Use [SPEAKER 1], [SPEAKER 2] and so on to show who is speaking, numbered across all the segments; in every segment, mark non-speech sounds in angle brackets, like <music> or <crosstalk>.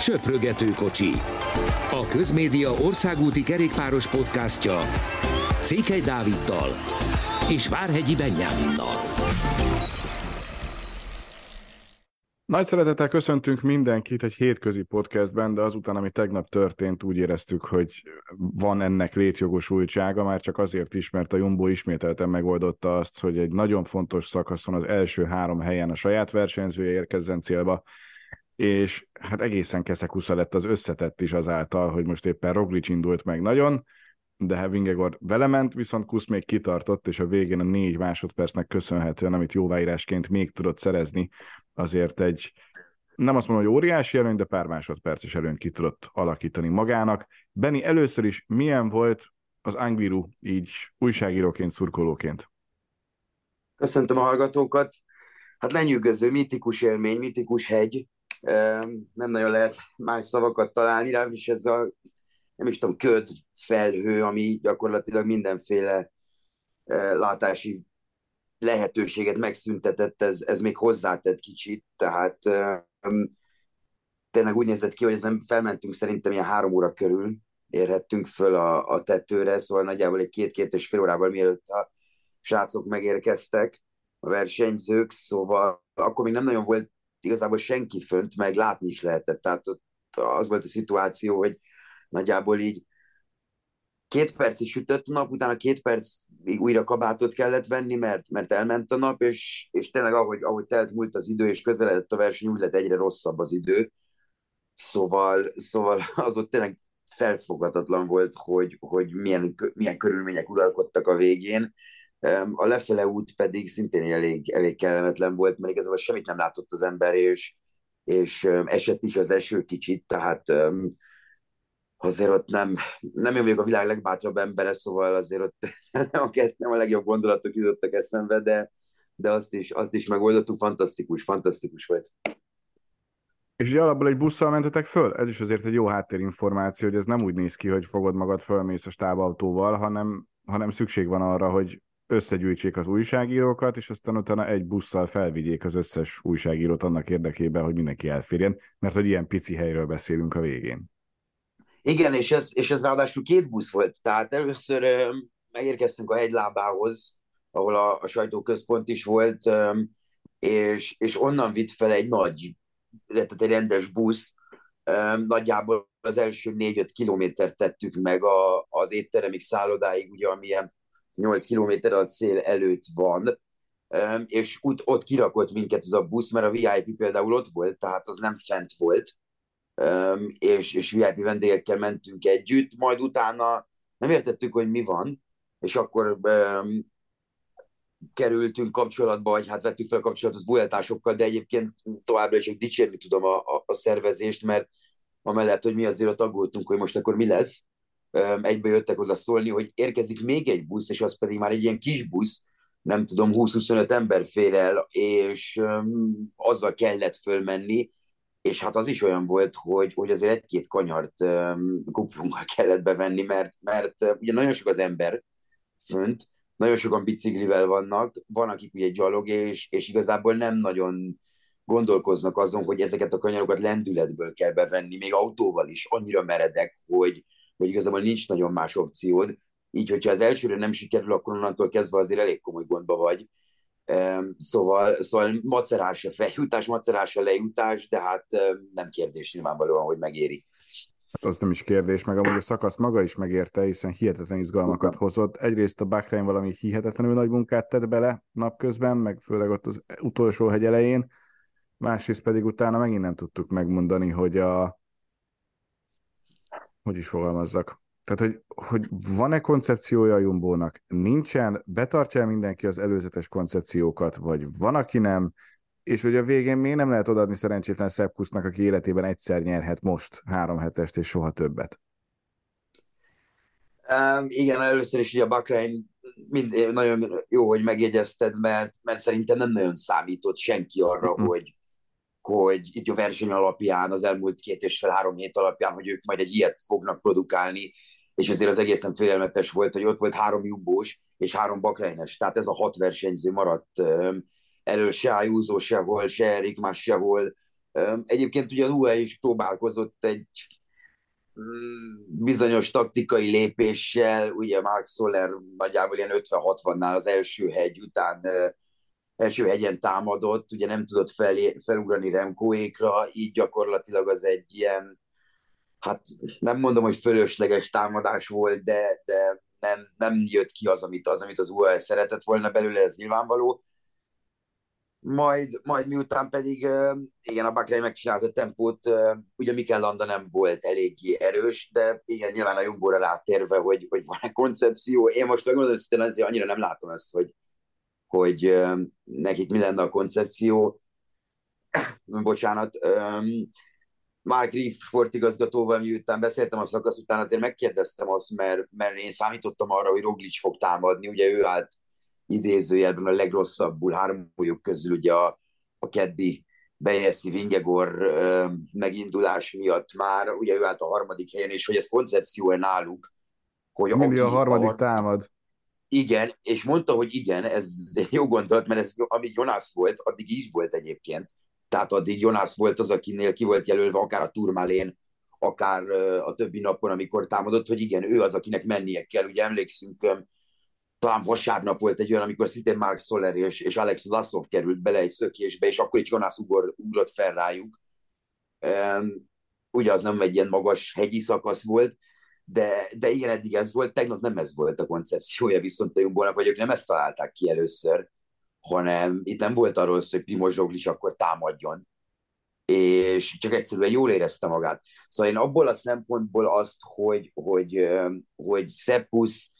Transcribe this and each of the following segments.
[SPEAKER 1] Söprögető kocsi. A Közmédia országúti kerékpáros podcastja Székely Dáviddal és Várhegyi Benyáminnal.
[SPEAKER 2] Nagy szeretettel köszöntünk mindenkit egy hétközi podcastben, de azután, ami tegnap történt, úgy éreztük, hogy van ennek létjogosultsága, már csak azért is, mert a Jumbo ismételten megoldotta azt, hogy egy nagyon fontos szakaszon az első három helyen a saját versenyzője érkezzen célba, és hát egészen keszekusza lett az összetett is azáltal, hogy most éppen Roglic indult meg nagyon, de hát Vingegor vele ment, viszont Kusz még kitartott, és a végén a négy másodpercnek köszönhetően, amit jóváírásként még tudott szerezni, azért egy, nem azt mondom, hogy óriási előny, de pár másodperces előnyt ki tudott alakítani magának. Benni, először is milyen volt az Angliru így újságíróként, szurkolóként?
[SPEAKER 3] Köszöntöm a hallgatókat. Hát lenyűgöző, mitikus élmény, mitikus hegy. Nem nagyon lehet más szavakat találni rá, és ez a nem is tudom, köd, felhő, ami gyakorlatilag mindenféle látási lehetőséget megszüntetett, ez, ez még hozzátett kicsit, tehát tényleg úgy nézett ki, hogy ezen felmentünk szerintem ilyen három óra körül, érhettünk föl a, a tetőre, szóval nagyjából egy két-két és fél órával mielőtt a srácok megérkeztek, a versenyzők, szóval akkor még nem nagyon volt igazából senki fönt, meg látni is lehetett, tehát ott az volt a szituáció, hogy nagyjából így két percig sütött a nap, utána két percig újra kabátot kellett venni, mert, mert elment a nap, és, és tényleg ahogy, ahogy telt múlt az idő, és közeledett a verseny, úgy lett egyre rosszabb az idő. Szóval, szóval <laughs> az ott tényleg felfogadatlan volt, hogy, hogy milyen, milyen körülmények uralkodtak a végén. A lefele út pedig szintén elég, elég kellemetlen volt, mert igazából semmit nem látott az ember, és, és esett is az eső kicsit, tehát azért ott nem, nem én vagyok a világ legbátrabb embere, szóval azért ott <laughs> nem a, nem a legjobb gondolatok jutottak eszembe, de, de azt, is, azt is megoldottuk, fantasztikus, fantasztikus volt.
[SPEAKER 2] És ugye alapból egy busszal mentetek föl? Ez is azért egy jó háttérinformáció, hogy ez nem úgy néz ki, hogy fogod magad fölmész a stábautóval, hanem, hanem szükség van arra, hogy összegyűjtsék az újságírókat, és aztán utána egy busszal felvigyék az összes újságírót annak érdekében, hogy mindenki elférjen, mert hogy ilyen pici helyről beszélünk a végén.
[SPEAKER 3] Igen, és ez, és ez ráadásul két busz volt. Tehát először megérkeztünk a hegylábához, ahol a, a sajtóközpont is volt, és, és onnan vitt fel egy nagy, tehát egy rendes busz, nagyjából az első négy-öt kilométert tettük meg a, az étteremig, szállodáig, ugye, amilyen 8 kilométer a cél előtt van, és ott, ott kirakott minket ez a busz, mert a VIP például ott volt, tehát az nem fent volt, és, és VIP vendégekkel mentünk együtt, majd utána nem értettük, hogy mi van, és akkor um, kerültünk kapcsolatba, vagy hát vettük fel a kapcsolatot vueltásokkal, de egyébként továbbra is dicsérni tudom a, a, a szervezést, mert amellett, hogy mi azért ott aggódtunk, hogy most akkor mi lesz, egybe jöttek oda szólni, hogy érkezik még egy busz, és az pedig már egy ilyen kis busz, nem tudom, 20-25 ember fér el, és um, azzal kellett fölmenni, és hát az is olyan volt, hogy, hogy azért egy-két kanyart um, kuplunkkal kellett bevenni, mert, mert uh, ugye nagyon sok az ember fönt, nagyon sokan biciklivel vannak, van, akik ugye gyalog, és, és igazából nem nagyon gondolkoznak azon, hogy ezeket a kanyarokat lendületből kell bevenni, még autóval is, annyira meredek, hogy, hogy igazából nincs nagyon más opciód. Így, hogyha az elsőre nem sikerül, akkor onnantól kezdve azért elég komoly gondba vagy. Szóval, szóval macerás a feljutás, macerás a lejutás, de hát nem kérdés nyilvánvalóan, hogy megéri.
[SPEAKER 2] Hát az nem is kérdés, meg amúgy a szakasz maga is megérte, hiszen hihetetlen izgalmakat hozott. Egyrészt a Bahrein valami hihetetlenül nagy munkát tett bele napközben, meg főleg ott az utolsó hegy elején, másrészt pedig utána megint nem tudtuk megmondani, hogy a hogy is fogalmazzak, tehát, hogy, hogy van-e koncepciója a Jumbónak? Nincsen? Betartja mindenki az előzetes koncepciókat, vagy van, aki nem? És hogy a végén még nem lehet odaadni szerencsétlen Szepkusznak, aki életében egyszer nyerhet most három hetest, és soha többet?
[SPEAKER 3] Um, igen, először is ugye a Bahrain mind, nagyon jó, hogy megjegyezted, mert, mert szerintem nem nagyon számított senki arra, uh-huh. hogy, hogy itt a verseny alapján, az elmúlt két és fel három hét alapján, hogy ők majd egy ilyet fognak produkálni, és ezért az egészen félelmetes volt, hogy ott volt három jumbós és három bakreines, tehát ez a hat versenyző maradt elől se Ayuso sehol, se Erik más sehol, Egyébként ugye az UE is próbálkozott egy mm, bizonyos taktikai lépéssel, ugye Mark Soler nagyjából ilyen 50-60-nál az első hegy után első hegyen támadott, ugye nem tudott fel, felugrani Remkóékra, így gyakorlatilag az egy ilyen, hát nem mondom, hogy fölösleges támadás volt, de, de nem, nem jött ki az, amit az, amit az UL szeretett volna belőle, ez nyilvánvaló. Majd, majd miután pedig, igen, a Bakrai megcsinálta a tempót, ugye Mikel Landa nem volt eléggé erős, de igen, nyilván a Jumbóra rátérve, hogy, hogy van-e koncepció. Én most megmondom, hogy azért annyira nem látom ezt, hogy, hogy nekik mi lenne a koncepció. <clears throat> Bocsánat. Mark Reef sportigazgatóval, miután beszéltem a szakasz után, azért megkérdeztem azt, mert, mert én számítottam arra, hogy Roglic fog támadni, ugye ő állt idézőjelben a legrosszabbul háromjuk közül ugye a, a keddi Bejeszi Vingegor ö, megindulás miatt már, ugye ő állt a harmadik helyen, és hogy ez koncepció náluk,
[SPEAKER 2] hogy Mindig a harmadik a, támad.
[SPEAKER 3] Igen, és mondta, hogy igen, ez jó gondolat, mert ez, amíg Jonas volt, addig is volt egyébként. Tehát addig Jonas volt az, akinél ki volt jelölve, akár a turmálén, akár a többi napon, amikor támadott, hogy igen, ő az, akinek mennie kell. Ugye emlékszünk, talán vasárnap volt egy olyan, amikor szintén Mark Soler és, és Alex Laszov került bele egy szökésbe, és akkor itt Jonas ugor, ugrott fel rájuk. ugye az nem egy ilyen magas hegyi szakasz volt, de, de igen, eddig ez volt, tegnap nem ez volt a koncepciója viszont a Jumbónak, vagy ők nem ezt találták ki először, hanem itt nem volt arról szó, hogy Primoz Roglic akkor támadjon, és csak egyszerűen jól érezte magát. Szóval én abból a szempontból azt, hogy, hogy, hogy Szepusz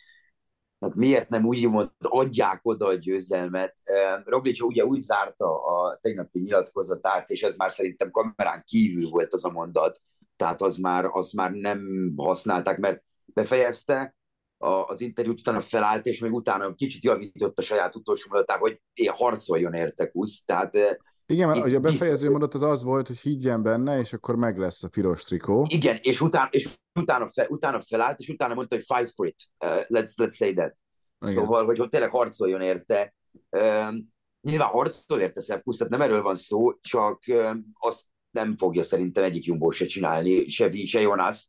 [SPEAKER 3] miért nem úgy mond, adják oda a győzelmet. Roglic ugye úgy zárta a tegnapi nyilatkozatát, és ez már szerintem kamerán kívül volt az a mondat, tehát az már, az már nem használták, mert befejezte a, az interjút, utána felállt, és még utána kicsit javított a saját utolsó mondatát, hogy én harcoljon érte Kusz, tehát
[SPEAKER 2] igen, mert a befejező mondat az az volt, hogy higgyen benne, és akkor meg lesz a piros trikó.
[SPEAKER 3] Igen, és utána, és utána, fe, utána felállt, és utána mondta, hogy fight for it. Uh, let's, let's say that. Igen. Szóval, hogy, hogy tényleg harcoljon érte. Uh, nyilván harcol érte Szepusz, tehát nem erről van szó, csak uh, azt nem fogja szerintem egyik Jumbo se csinálni, se Vi, se Jonas,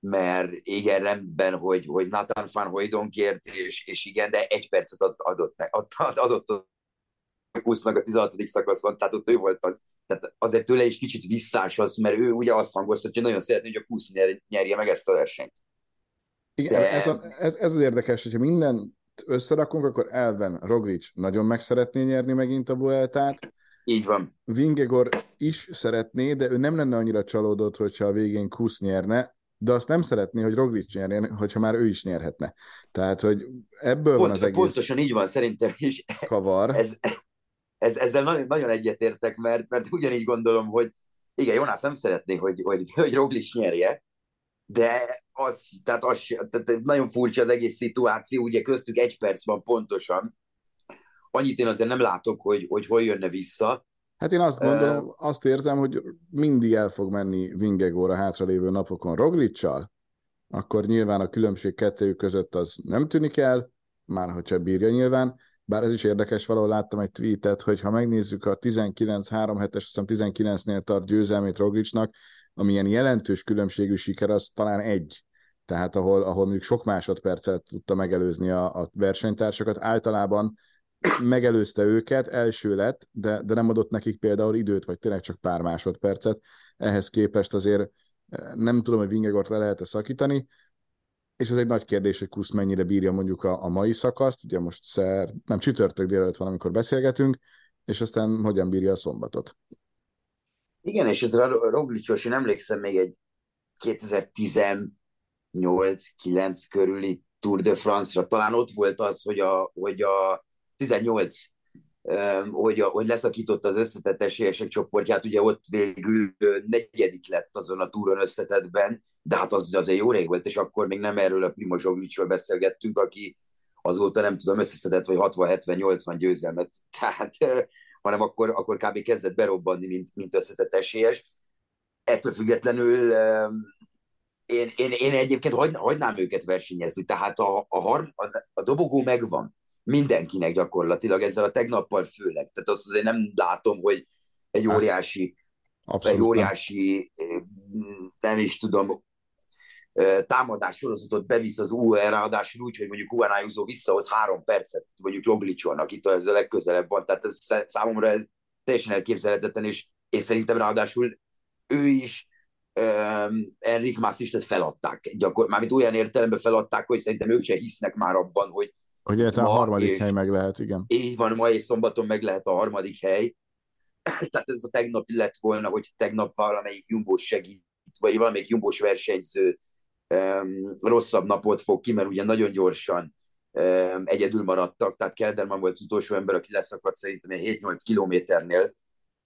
[SPEAKER 3] mert igen, rendben, hogy, hogy Nathan van Hoydon kért, és, és igen, de egy percet adott, adott, adott, adott a Kusznak a 16. szakaszon, tehát ott ő volt az. Tehát azért tőle is kicsit visszás az, mert ő ugye azt hangozta, hogy nagyon szeretné, hogy a Kusz nyer, nyerje meg ezt a versenyt.
[SPEAKER 2] Igen, de... ez, a, ez, ez az érdekes, hogyha minden összerakunk, akkor elven Roglic nagyon meg szeretné nyerni megint a Vueltát,
[SPEAKER 3] így van.
[SPEAKER 2] Vingegor is szeretné, de ő nem lenne annyira csalódott, hogyha a végén Kusz nyerne, de azt nem szeretné, hogy Roglic nyerjen, hogyha már ő is nyerhetne. Tehát, hogy ebből Pont, van az egész
[SPEAKER 3] Pontosan így van, szerintem is.
[SPEAKER 2] Kavar.
[SPEAKER 3] Ez, ez, ezzel nagyon, nagyon egyetértek, mert, mert ugyanígy gondolom, hogy igen, Jonas nem szeretné, hogy, hogy, hogy Roglic nyerje, de az, tehát az, tehát nagyon furcsa az egész szituáció, ugye köztük egy perc van pontosan, annyit én azért nem látok, hogy, hogy hol jönne vissza.
[SPEAKER 2] Hát én azt gondolom, uh, azt érzem, hogy mindig el fog menni Vingegóra hátralévő napokon Roglicsal, akkor nyilván a különbség kettőjük között az nem tűnik el, már hogyha bírja nyilván, bár ez is érdekes, valahol láttam egy tweetet, hogy ha megnézzük a 19-3 hetes, azt hiszem 19-nél tart győzelmét Roglicsnak, amilyen jelentős különbségű siker, az talán egy. Tehát ahol, ahol mondjuk sok másodpercet tudta megelőzni a, a versenytársakat, általában megelőzte őket, első lett, de, de nem adott nekik például időt, vagy tényleg csak pár másodpercet. Ehhez képest azért eh, nem tudom, hogy Vingegort le lehet-e szakítani, és ez egy nagy kérdés, hogy Kusz mennyire bírja mondjuk a, a mai szakaszt, ugye most szer, nem csütörtök délelőtt van, amikor beszélgetünk, és aztán hogyan bírja a szombatot.
[SPEAKER 3] Igen, és ez a Roglicsos, én emlékszem még egy 2018-9 körüli Tour de France-ra, talán ott volt az, hogy a, hogy a 18 hogy, hogy leszakította az összetett esélyesek csoportját, ugye ott végül negyedik lett azon a túron összetettben, de hát az azért jó rég volt, és akkor még nem erről a Primoz Zsoglicról beszélgettünk, aki azóta nem tudom, összeszedett, vagy 60-70-80 győzelmet, <laughs> tehát, hanem akkor, akkor kb. kezdett berobbanni, mint, mint összetett esélyes. Ettől függetlenül én, én, én egyébként hagynám őket versenyezni, tehát a, a, a, a dobogó megvan mindenkinek gyakorlatilag, ezzel a tegnappal főleg. Tehát azt azért nem látom, hogy egy óriási Abszolút. Egy óriási, nem is tudom, támadás sorozatot bevisz az UE, ráadásul úgy, hogy mondjuk Juan Ayuso visszahoz három percet, mondjuk Roglicson, akit ez a legközelebb van. Tehát ez számomra ez teljesen elképzelhetetlen, és, és szerintem ráadásul ő is um, Enric Massistet feladták. Gyakor, mármint olyan értelemben feladták, hogy szerintem ők se hisznek már abban, hogy
[SPEAKER 2] hogy a harmadik és, hely meg lehet, igen.
[SPEAKER 3] Így van, ma és szombaton meg lehet a harmadik hely. <clears throat> Tehát ez a tegnap lett volna, hogy tegnap valamelyik jumbos segít, vagy valamelyik jumbos versenyző um, rosszabb napot fog ki, mert ugye nagyon gyorsan um, egyedül maradtak, tehát Kelderman volt az utolsó ember, aki leszakadt szerintem 7-8 kilométernél,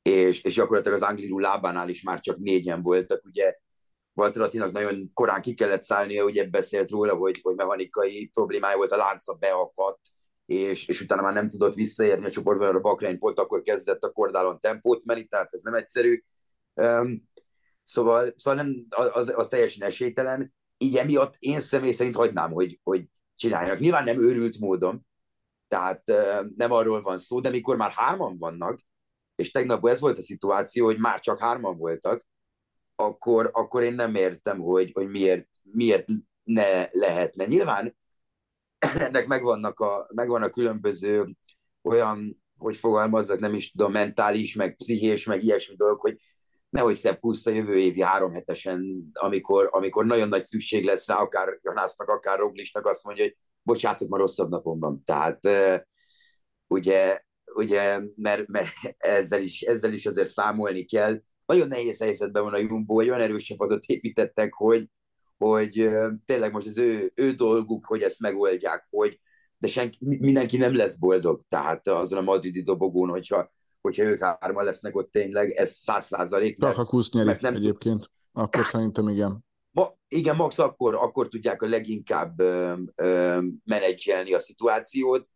[SPEAKER 3] és, és gyakorlatilag az Angliru lábánál is már csak négyen voltak, ugye Walter Attinak nagyon korán ki kellett szállnia, ugye beszélt róla, hogy, hogy mechanikai problémája volt, a lánca beakadt, és, és utána már nem tudott visszaérni a csoportban, a Bakrány pont akkor kezdett a kordálon tempót menni, tehát ez nem egyszerű. Um, szóval, szóval nem, az, az teljesen esélytelen. Így emiatt én személy szerint hagynám, hogy, hogy csináljanak. Nyilván nem őrült módon, tehát uh, nem arról van szó, de mikor már hárman vannak, és tegnap ez volt a szituáció, hogy már csak hárman voltak, akkor, akkor én nem értem, hogy, hogy miért, miért ne lehetne. Nyilván ennek megvannak a, megvan a különböző olyan, hogy fogalmazzak, nem is tudom, mentális, meg pszichés, meg ilyesmi dolog, hogy nehogy szebb plusz a jövő évi három hetesen, amikor, amikor nagyon nagy szükség lesz rá, akár Janásznak, akár Roglisnak azt mondja, hogy bocsánat, ma rosszabb napomban. Tehát ugye, ugye mert, mert ezzel, is, ezzel is azért számolni kell, nagyon nehéz helyzetben van a Jumbo, hogy olyan erős csapatot építettek, hogy, hogy tényleg most az ő, ő dolguk, hogy ezt megoldják, hogy de senki, mindenki nem lesz boldog, tehát azon a madridi dobogón, hogyha, hogyha ők hárman lesznek ott tényleg, ez száz százalék.
[SPEAKER 2] Csak ha Kusz nem egyébként, akkor szerintem igen.
[SPEAKER 3] Ma, igen, max akkor, akkor tudják a leginkább ö, ö, menedzselni a szituációt,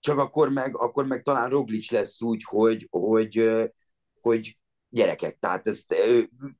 [SPEAKER 3] csak akkor meg, akkor meg talán Roglic lesz úgy, hogy, hogy, hogy gyerekek. Tehát ezt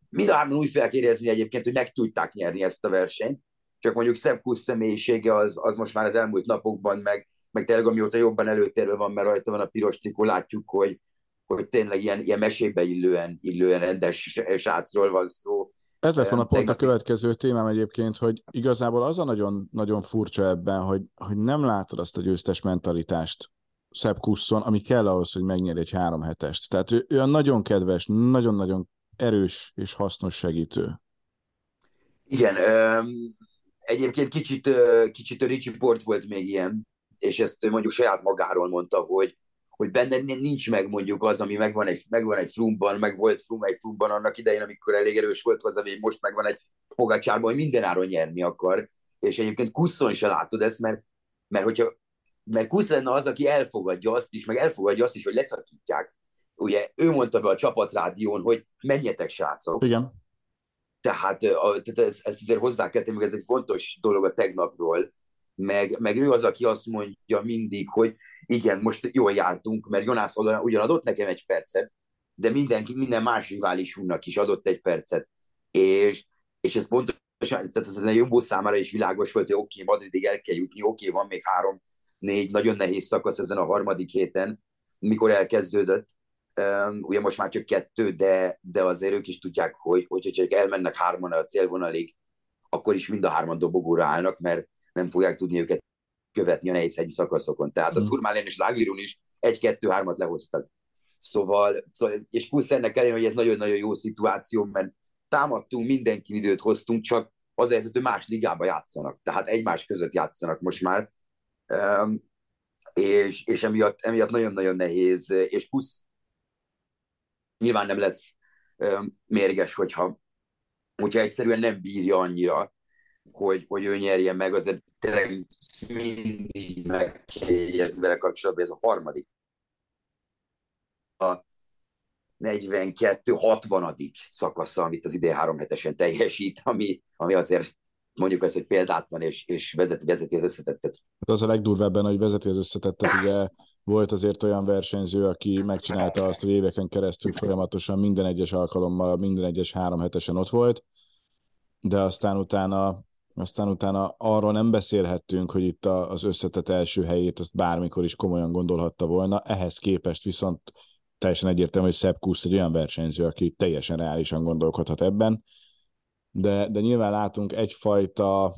[SPEAKER 3] mind a hárman úgy fel kell érezni egyébként, hogy meg tudták nyerni ezt a versenyt, csak mondjuk Szebb Kusz személyisége az, az most már az elmúlt napokban, meg, meg tényleg amióta jobban előtérve van, mert rajta van a piros trikó, látjuk, hogy, hogy tényleg ilyen, ilyen mesébe illően, illően rendes srácról van szó.
[SPEAKER 2] Ez lett volna pont a következő témám egyébként, hogy igazából az a nagyon, nagyon furcsa ebben, hogy, hogy nem látod azt a győztes mentalitást Szebb Kusszon, ami kell ahhoz, hogy megnyerj egy három hetest. Tehát ő, ő a nagyon kedves, nagyon-nagyon erős és hasznos segítő.
[SPEAKER 3] Igen, egyébként kicsit, kicsit a Ricsi Port volt még ilyen, és ezt mondjuk saját magáról mondta, hogy, hogy benne nincs meg mondjuk az, ami megvan egy, megvan egy frumban, meg volt frum egy frumban annak idején, amikor elég erős volt hozzá, hogy most megvan egy pogácsárban, hogy minden áron nyerni akar. És egyébként Kusszon se látod ezt, mert, mert hogyha mert Kusz lenne az, aki elfogadja azt is, meg elfogadja azt is, hogy leszakítják. Ugye ő mondta be a csapatrádión, hogy menjetek, srácok.
[SPEAKER 2] Igen.
[SPEAKER 3] Tehát, a, tehát ezt, ezt azért hozzá kell tenni, ez egy fontos dolog a tegnapról, meg, meg ő az, aki azt mondja mindig, hogy igen, most jól jártunk, mert Jonász ugyan adott nekem egy percet, de mindenki, minden más riválisunknak is adott egy percet. És, és ez pontosan, tehát ez a Jumbo számára is világos volt, hogy oké, okay, Madridig el kell jutni, oké, okay, van még három négy nagyon nehéz szakasz ezen a harmadik héten, mikor elkezdődött. Ugye most már csak kettő, de, de azért ők is tudják, hogy, hogy csak elmennek hárman a célvonalig, akkor is mind a hárman dobogóra állnak, mert nem fogják tudni őket követni a nehéz hegyi szakaszokon. Tehát mm. a Turmálén és az Anglirun is egy-kettő-hármat lehoztak. Szóval, szóval, és plusz ennek ellenére, hogy ez nagyon-nagyon jó szituáció, mert támadtunk, mindenki időt hoztunk, csak az a hogy más ligába játszanak. Tehát egymás között játszanak most már, és, és emiatt, emiatt nagyon-nagyon nehéz, és plusz nyilván nem lesz mérges, hogyha, hogyha egyszerűen nem bírja annyira, hogy, hogy ő nyerje meg, azért tényleg mindig meg kell vele kapcsolatban, ez a harmadik. A 42-60. szakasza, amit az idén három hetesen teljesít, ami, ami azért mondjuk ezt, hogy példátlan, és, és vezeti, vezeti az összetettet.
[SPEAKER 2] Hát az a legdurvábban, hogy vezeti az összetettet, ugye volt azért olyan versenyző, aki megcsinálta azt, hogy éveken keresztül folyamatosan minden egyes alkalommal, minden egyes három hetesen ott volt, de aztán utána, aztán utána arról nem beszélhettünk, hogy itt az összetett első helyét azt bármikor is komolyan gondolhatta volna, ehhez képest viszont teljesen egyértelmű, hogy Sepp Kusz egy olyan versenyző, aki teljesen reálisan gondolkodhat ebben, de, de nyilván látunk egyfajta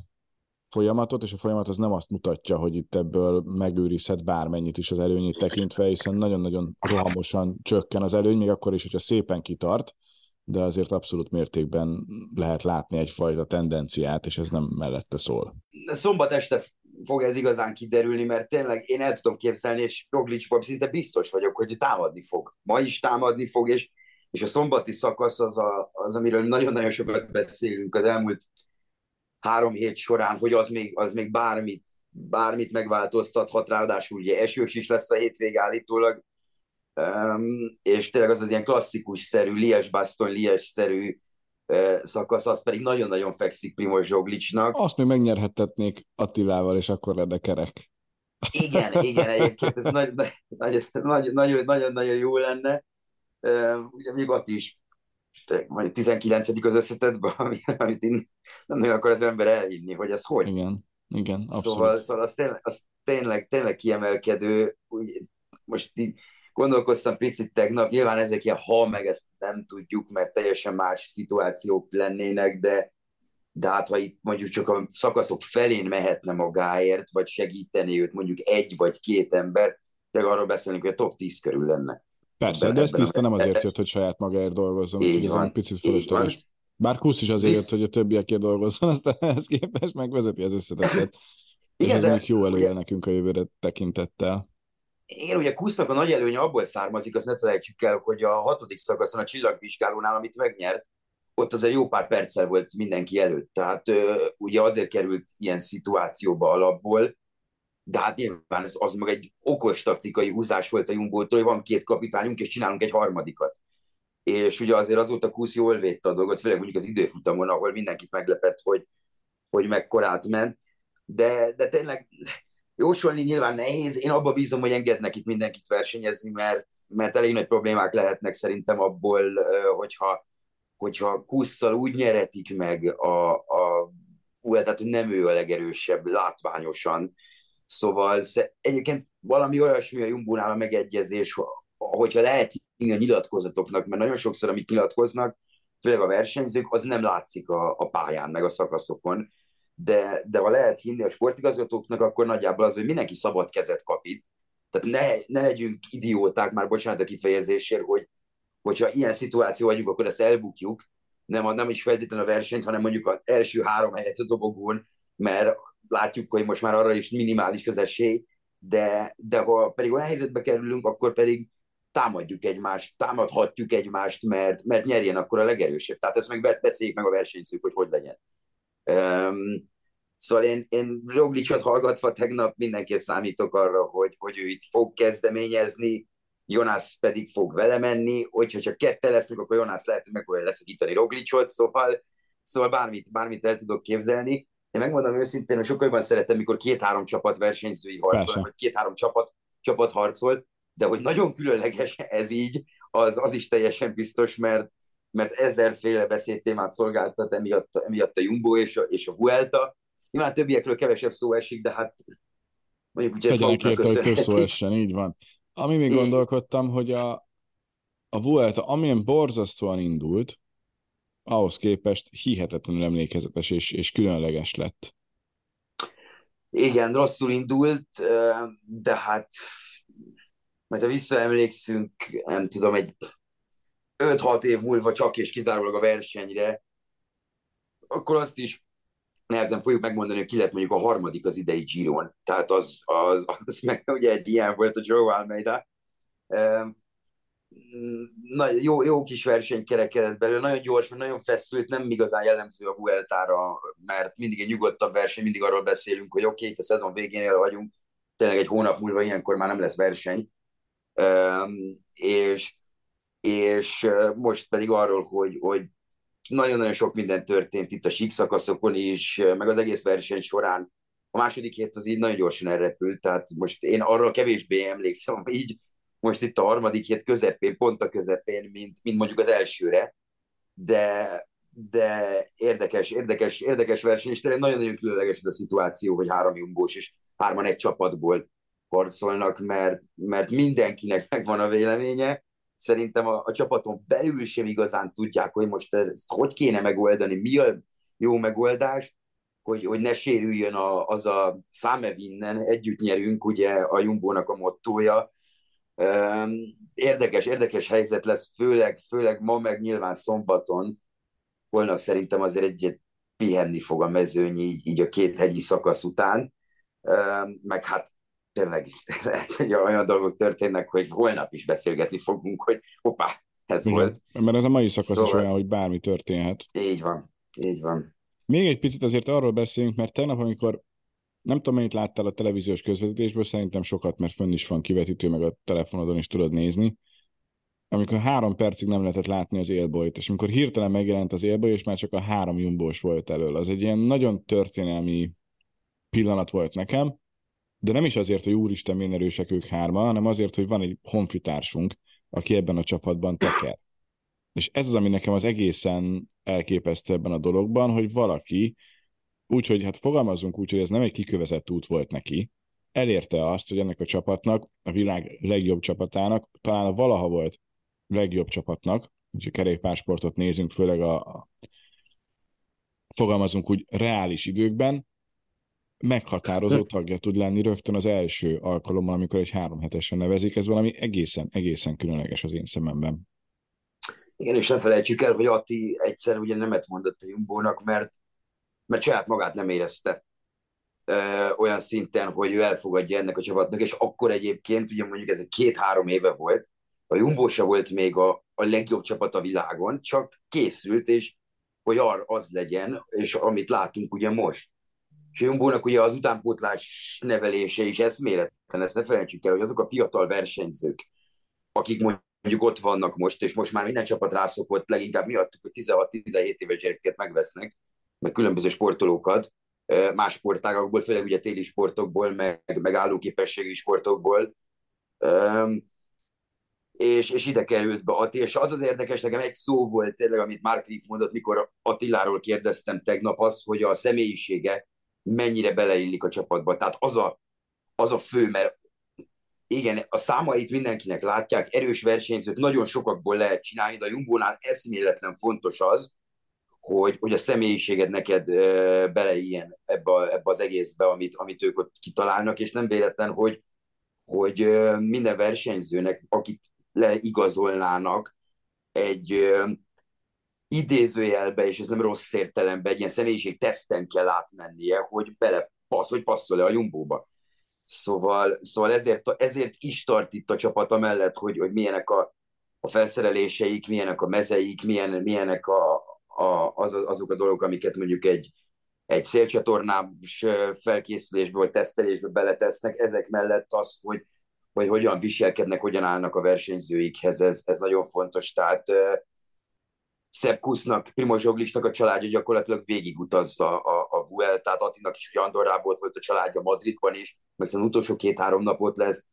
[SPEAKER 2] folyamatot, és a folyamat az nem azt mutatja, hogy itt ebből megőrizhet bármennyit is az előnyét tekintve, hiszen nagyon-nagyon rohamosan csökken az előny, még akkor is, hogyha szépen kitart, de azért abszolút mértékben lehet látni egyfajta tendenciát, és ez nem mellette szól.
[SPEAKER 3] Szombat este fog ez igazán kiderülni, mert tényleg én el tudom képzelni, és Roglicsban szinte biztos vagyok, hogy támadni fog. Ma is támadni fog, és, és a szombati szakasz az, a, az, amiről nagyon-nagyon sokat beszélünk az elmúlt három hét során, hogy az még, az még bármit, bármit megváltoztathat, ráadásul ugye esős is lesz a hétvég állítólag, um, és tényleg az az ilyen klasszikus-szerű, Lies-Baston, Lies-szerű uh, szakasz, az pedig nagyon-nagyon fekszik Primoz Zsoglicsnak.
[SPEAKER 2] Azt még megnyerhettetnék Attilával, és akkor lenne kerek.
[SPEAKER 3] Igen, igen, egyébként ez nagyon-nagyon jó lenne. Ugye ott is vagy 19. az összetetben, <laughs> amit én nem nagyon akar az ember elhinni, hogy ez hogy.
[SPEAKER 2] Igen, igen, abszolút.
[SPEAKER 3] Szóval, szóval az, tényleg, az tényleg, tényleg kiemelkedő. Úgy, most így gondolkoztam picit tegnap, nyilván ezek ilyen ha, meg ezt nem tudjuk, mert teljesen más szituációk lennének, de, de hát ha itt mondjuk csak a szakaszok felén mehetne magáért, vagy segíteni őt mondjuk egy vagy két ember, tehát arról beszélünk, hogy a top 10 körül lenne.
[SPEAKER 2] Persze, de ez tiszta nem azért jött, hogy saját magáért dolgozzon, így ez egy picit fölösleges. Bár Kusz is azért jött, hogy a többiekért dolgozzon, <laughs> aztán ehhez képest megvezeti az összetetet. És ez még jó előjel nekünk a jövőre tekintettel.
[SPEAKER 3] Igen, ugye Kusznak a nagy előnye abból származik, azt ne felejtsük el, hogy a hatodik szakaszon a csillagvizsgálónál, amit megnyert, ott azért jó pár perccel volt mindenki előtt. Tehát ugye azért került ilyen szituációba alapból, de hát nyilván ez az meg egy okos taktikai húzás volt a Jumbo-tól, hogy van két kapitányunk, és csinálunk egy harmadikat. És ugye azért azóta Kusz jól védte a dolgot, főleg mondjuk az időfutamon, ahol mindenkit meglepett, hogy, hogy mekkorát ment. De, de tényleg jósolni nyilván nehéz. Én abba bízom, hogy engednek itt mindenkit versenyezni, mert, mert elég nagy problémák lehetnek szerintem abból, hogyha, hogyha Kusszal úgy nyeretik meg a, a tehát hogy nem ő a legerősebb látványosan, Szóval egyébként valami olyasmi a Jumbónál a megegyezés, hogyha lehet hinni a nyilatkozatoknak, mert nagyon sokszor, amit nyilatkoznak, főleg a versenyzők, az nem látszik a, a pályán, meg a szakaszokon. De, de ha lehet hinni a sportigazgatóknak, akkor nagyjából az, hogy mindenki szabad kezet kap itt. Tehát ne, ne legyünk idióták, már bocsánat a kifejezésért, hogy hogyha ilyen szituáció vagyunk, akkor ezt elbukjuk, nem, nem is feltétlenül a versenyt, hanem mondjuk az első három helyet a dobogón, mert látjuk, hogy most már arra is minimális az esély, de, de ha pedig olyan helyzetbe kerülünk, akkor pedig támadjuk egymást, támadhatjuk egymást, mert, mert nyerjen akkor a legerősebb. Tehát ezt meg beszéljük meg a versenyzők, hogy hogy legyen. Um, szóval én, én Roglicot hallgatva tegnap mindenképp számítok arra, hogy, hogy ő itt fog kezdeményezni, Jonas pedig fog vele menni, hogyha csak kette lesznek, akkor Jonas lehet, hogy meg fogja leszakítani Roglicot, szóval, szóval bármit, bármit el tudok képzelni. Én megmondom őszintén, hogy sokkal jobban szeretem, mikor két-három csapat versenyzői harcol, vagy két-három csapat, csapat harcol, de hogy nagyon különleges ez így, az, az is teljesen biztos, mert, mert ezerféle beszédtémát szolgáltat emiatt, emiatt a Jumbo és a, és a Vuelta. Nyilván többiekről kevesebb szó esik, de hát mondjuk úgy
[SPEAKER 2] ez érte, hogy több szó essen, így van. Ami még gondolkodtam, hogy a, a Vuelta, amilyen borzasztóan indult, ahhoz képest hihetetlenül emlékezetes és, és különleges lett.
[SPEAKER 3] Igen, rosszul indult, de hát majd ha visszaemlékszünk, nem tudom, egy 5-6 év múlva csak és kizárólag a versenyre, akkor azt is nehezen fogjuk megmondani, hogy ki lett mondjuk a harmadik az idei Giron. Tehát az, az, az meg ugye egy ilyen volt a Joe Almeida na, jó, jó kis verseny kerekedett belőle, nagyon gyors, mert nagyon feszült, nem igazán jellemző a Vueltára, mert mindig egy nyugodtabb verseny, mindig arról beszélünk, hogy oké, okay, itt a szezon végénél vagyunk, tényleg egy hónap múlva ilyenkor már nem lesz verseny, um, és, és most pedig arról, hogy, hogy nagyon-nagyon sok minden történt itt a sík is, meg az egész verseny során. A második hét az így nagyon gyorsan elrepült, tehát most én arról kevésbé emlékszem, <laughs> így most itt a harmadik hét közepén, pont a közepén, mint, mint mondjuk az elsőre, de, de érdekes, érdekes, érdekes verseny, és tényleg nagyon-nagyon különleges ez a szituáció, hogy három jumbós és hárman egy csapatból harcolnak, mert, mert mindenkinek megvan a véleménye, szerintem a, a csapaton belül sem igazán tudják, hogy most ezt hogy kéne megoldani, mi a jó megoldás, hogy, hogy ne sérüljön a, az a számevinnen, együtt nyerünk, ugye a Jumbónak a mottója. Érdekes, érdekes helyzet lesz, főleg, főleg ma, meg nyilván szombaton, holnap szerintem azért egyet pihenni fog a mezőny így, így a két hegyi szakasz után, meg hát tényleg <laughs> lehet, hogy olyan dolgok történnek, hogy holnap is beszélgetni fogunk, hogy hoppá, ez Igen, volt.
[SPEAKER 2] Mert ez a mai szakasz szóval... is olyan, hogy bármi történhet.
[SPEAKER 3] Így van, így van.
[SPEAKER 2] Még egy picit azért arról beszélünk, mert tegnap, amikor nem tudom, mennyit láttál a televíziós közvetítésből, szerintem sokat, mert fönn is van kivetítő, meg a telefonodon is tudod nézni. Amikor három percig nem lehetett látni az élbolyt, és amikor hirtelen megjelent az élboly, és már csak a három jumbós volt elől. Az egy ilyen nagyon történelmi pillanat volt nekem, de nem is azért, hogy úristen, milyen erősek ők hárma, hanem azért, hogy van egy honfitársunk, aki ebben a csapatban teker. És ez az, ami nekem az egészen elképesztő ebben a dologban, hogy valaki, úgyhogy hát fogalmazunk úgy, hogy ez nem egy kikövezett út volt neki, elérte azt, hogy ennek a csapatnak, a világ legjobb csapatának, talán a valaha volt legjobb csapatnak, hogyha kerékpársportot nézünk, főleg a, a fogalmazunk úgy reális időkben, meghatározó <laughs> tagja tud lenni rögtön az első alkalommal, amikor egy három hetesen nevezik. Ez valami egészen, egészen különleges az én szememben.
[SPEAKER 3] Igen, és ne felejtsük el, hogy Ati egyszer ugye nemet mondott a Jumbónak, mert, mert saját magát nem érezte ö, olyan szinten, hogy ő elfogadja ennek a csapatnak, és akkor egyébként, ugye mondjuk ez két-három éve volt, a Jumbo se volt még a, a legjobb csapat a világon, csak készült, és hogy ar az legyen, és amit látunk ugye most. És Jumbónak ugye az utánpótlás nevelése is eszméletlen, ezt ne felejtsük el, hogy azok a fiatal versenyzők, akik mondjuk ott vannak most, és most már minden csapat rászokott, leginkább miattuk, hogy 16-17 éves gyerekeket megvesznek, meg különböző sportolókat, más sportágakból, főleg ugye téli sportokból, meg, meg állóképességi sportokból, és, és ide került be Ati, és az az érdekes, nekem egy szó volt tényleg, amit Mark Riff mondott, mikor Attiláról kérdeztem tegnap, az, hogy a személyisége mennyire beleillik a csapatba. Tehát az a, az a fő, mert igen, a számait mindenkinek látják, erős versenyzőt nagyon sokakból lehet csinálni, de a Jumbónál eszméletlen fontos az, hogy, hogy a személyiséged neked uh, beleiljen ebbe, ebbe az egészbe, amit, amit ők ott kitalálnak, és nem véletlen, hogy, hogy minden versenyzőnek, akit leigazolnának, egy idézőjelbe, és ez nem rossz értelemben, egy ilyen személyiség teszten kell átmennie, hogy bele passz, hogy passzol-e a jumbóba. Szóval, szóval ezért, ezért is tart itt a csapat mellett, hogy, hogy milyenek a, a felszereléseik, milyenek a mezeik, milyen, milyenek a, a, az, azok a dolgok, amiket mondjuk egy, egy szélcsatornás felkészülésbe vagy tesztelésbe beletesznek, ezek mellett az, hogy, hogy hogyan viselkednek, hogyan állnak a versenyzőikhez, ez, ez nagyon fontos. Tehát Szebb Kusznak, Primoz Zsoglisnak a családja gyakorlatilag végigutazza a, a Vueltát, Attinak is ugye Andorrából volt a családja Madridban is, mert az utolsó két-három napot lesz,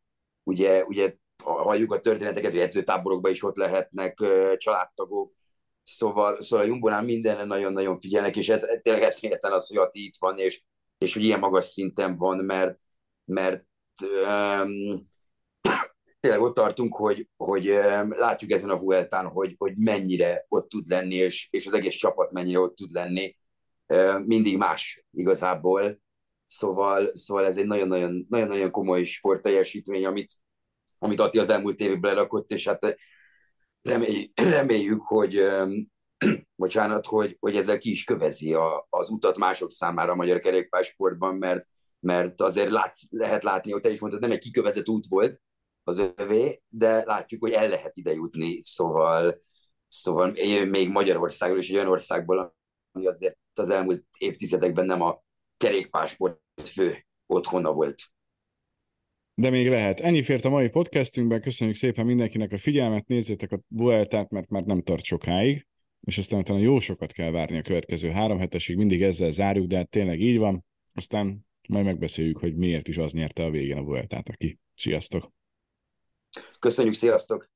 [SPEAKER 3] ugye, ugye halljuk a történeteket, hogy edzőtáborokban is ott lehetnek családtagok, szóval, szóval a Jumbonál mindenre nagyon-nagyon figyelnek, és ez tényleg eszméletlen az, hogy Ati itt van, és, és hogy ilyen magas szinten van, mert, mert um, tényleg ott tartunk, hogy, hogy látjuk ezen a Vueltán, hogy, hogy mennyire ott tud lenni, és, és az egész csapat mennyire ott tud lenni. Mindig más igazából. Szóval, szóval ez egy nagyon-nagyon, nagyon-nagyon komoly sportteljesítmény, amit, amit Ati az elmúlt években lerakott, és hát remély, <clears throat> reméljük, hogy <clears throat> bocsánat, hogy, hogy ezzel ki is kövezi a, az utat mások számára a magyar kerékpársportban, mert, mert azért látsz, lehet látni, hogy te is mondtad, nem egy kikövezett út volt, az övé, de látjuk, hogy el lehet ide jutni, szóval, szóval még Magyarországról is egy olyan országból, ami azért az elmúlt évtizedekben nem a kerékpásport fő otthona volt.
[SPEAKER 2] De még lehet. Ennyi fért a mai podcastünkben. Köszönjük szépen mindenkinek a figyelmet. Nézzétek a Vueltát, mert már nem tart sokáig, és aztán utána jó sokat kell várni a következő három hetesig. Mindig ezzel zárjuk, de hát tényleg így van. Aztán majd megbeszéljük, hogy miért is az nyerte a végén a Vueltát, aki. Sziasztok!
[SPEAKER 3] Köszönjük, sziasztok!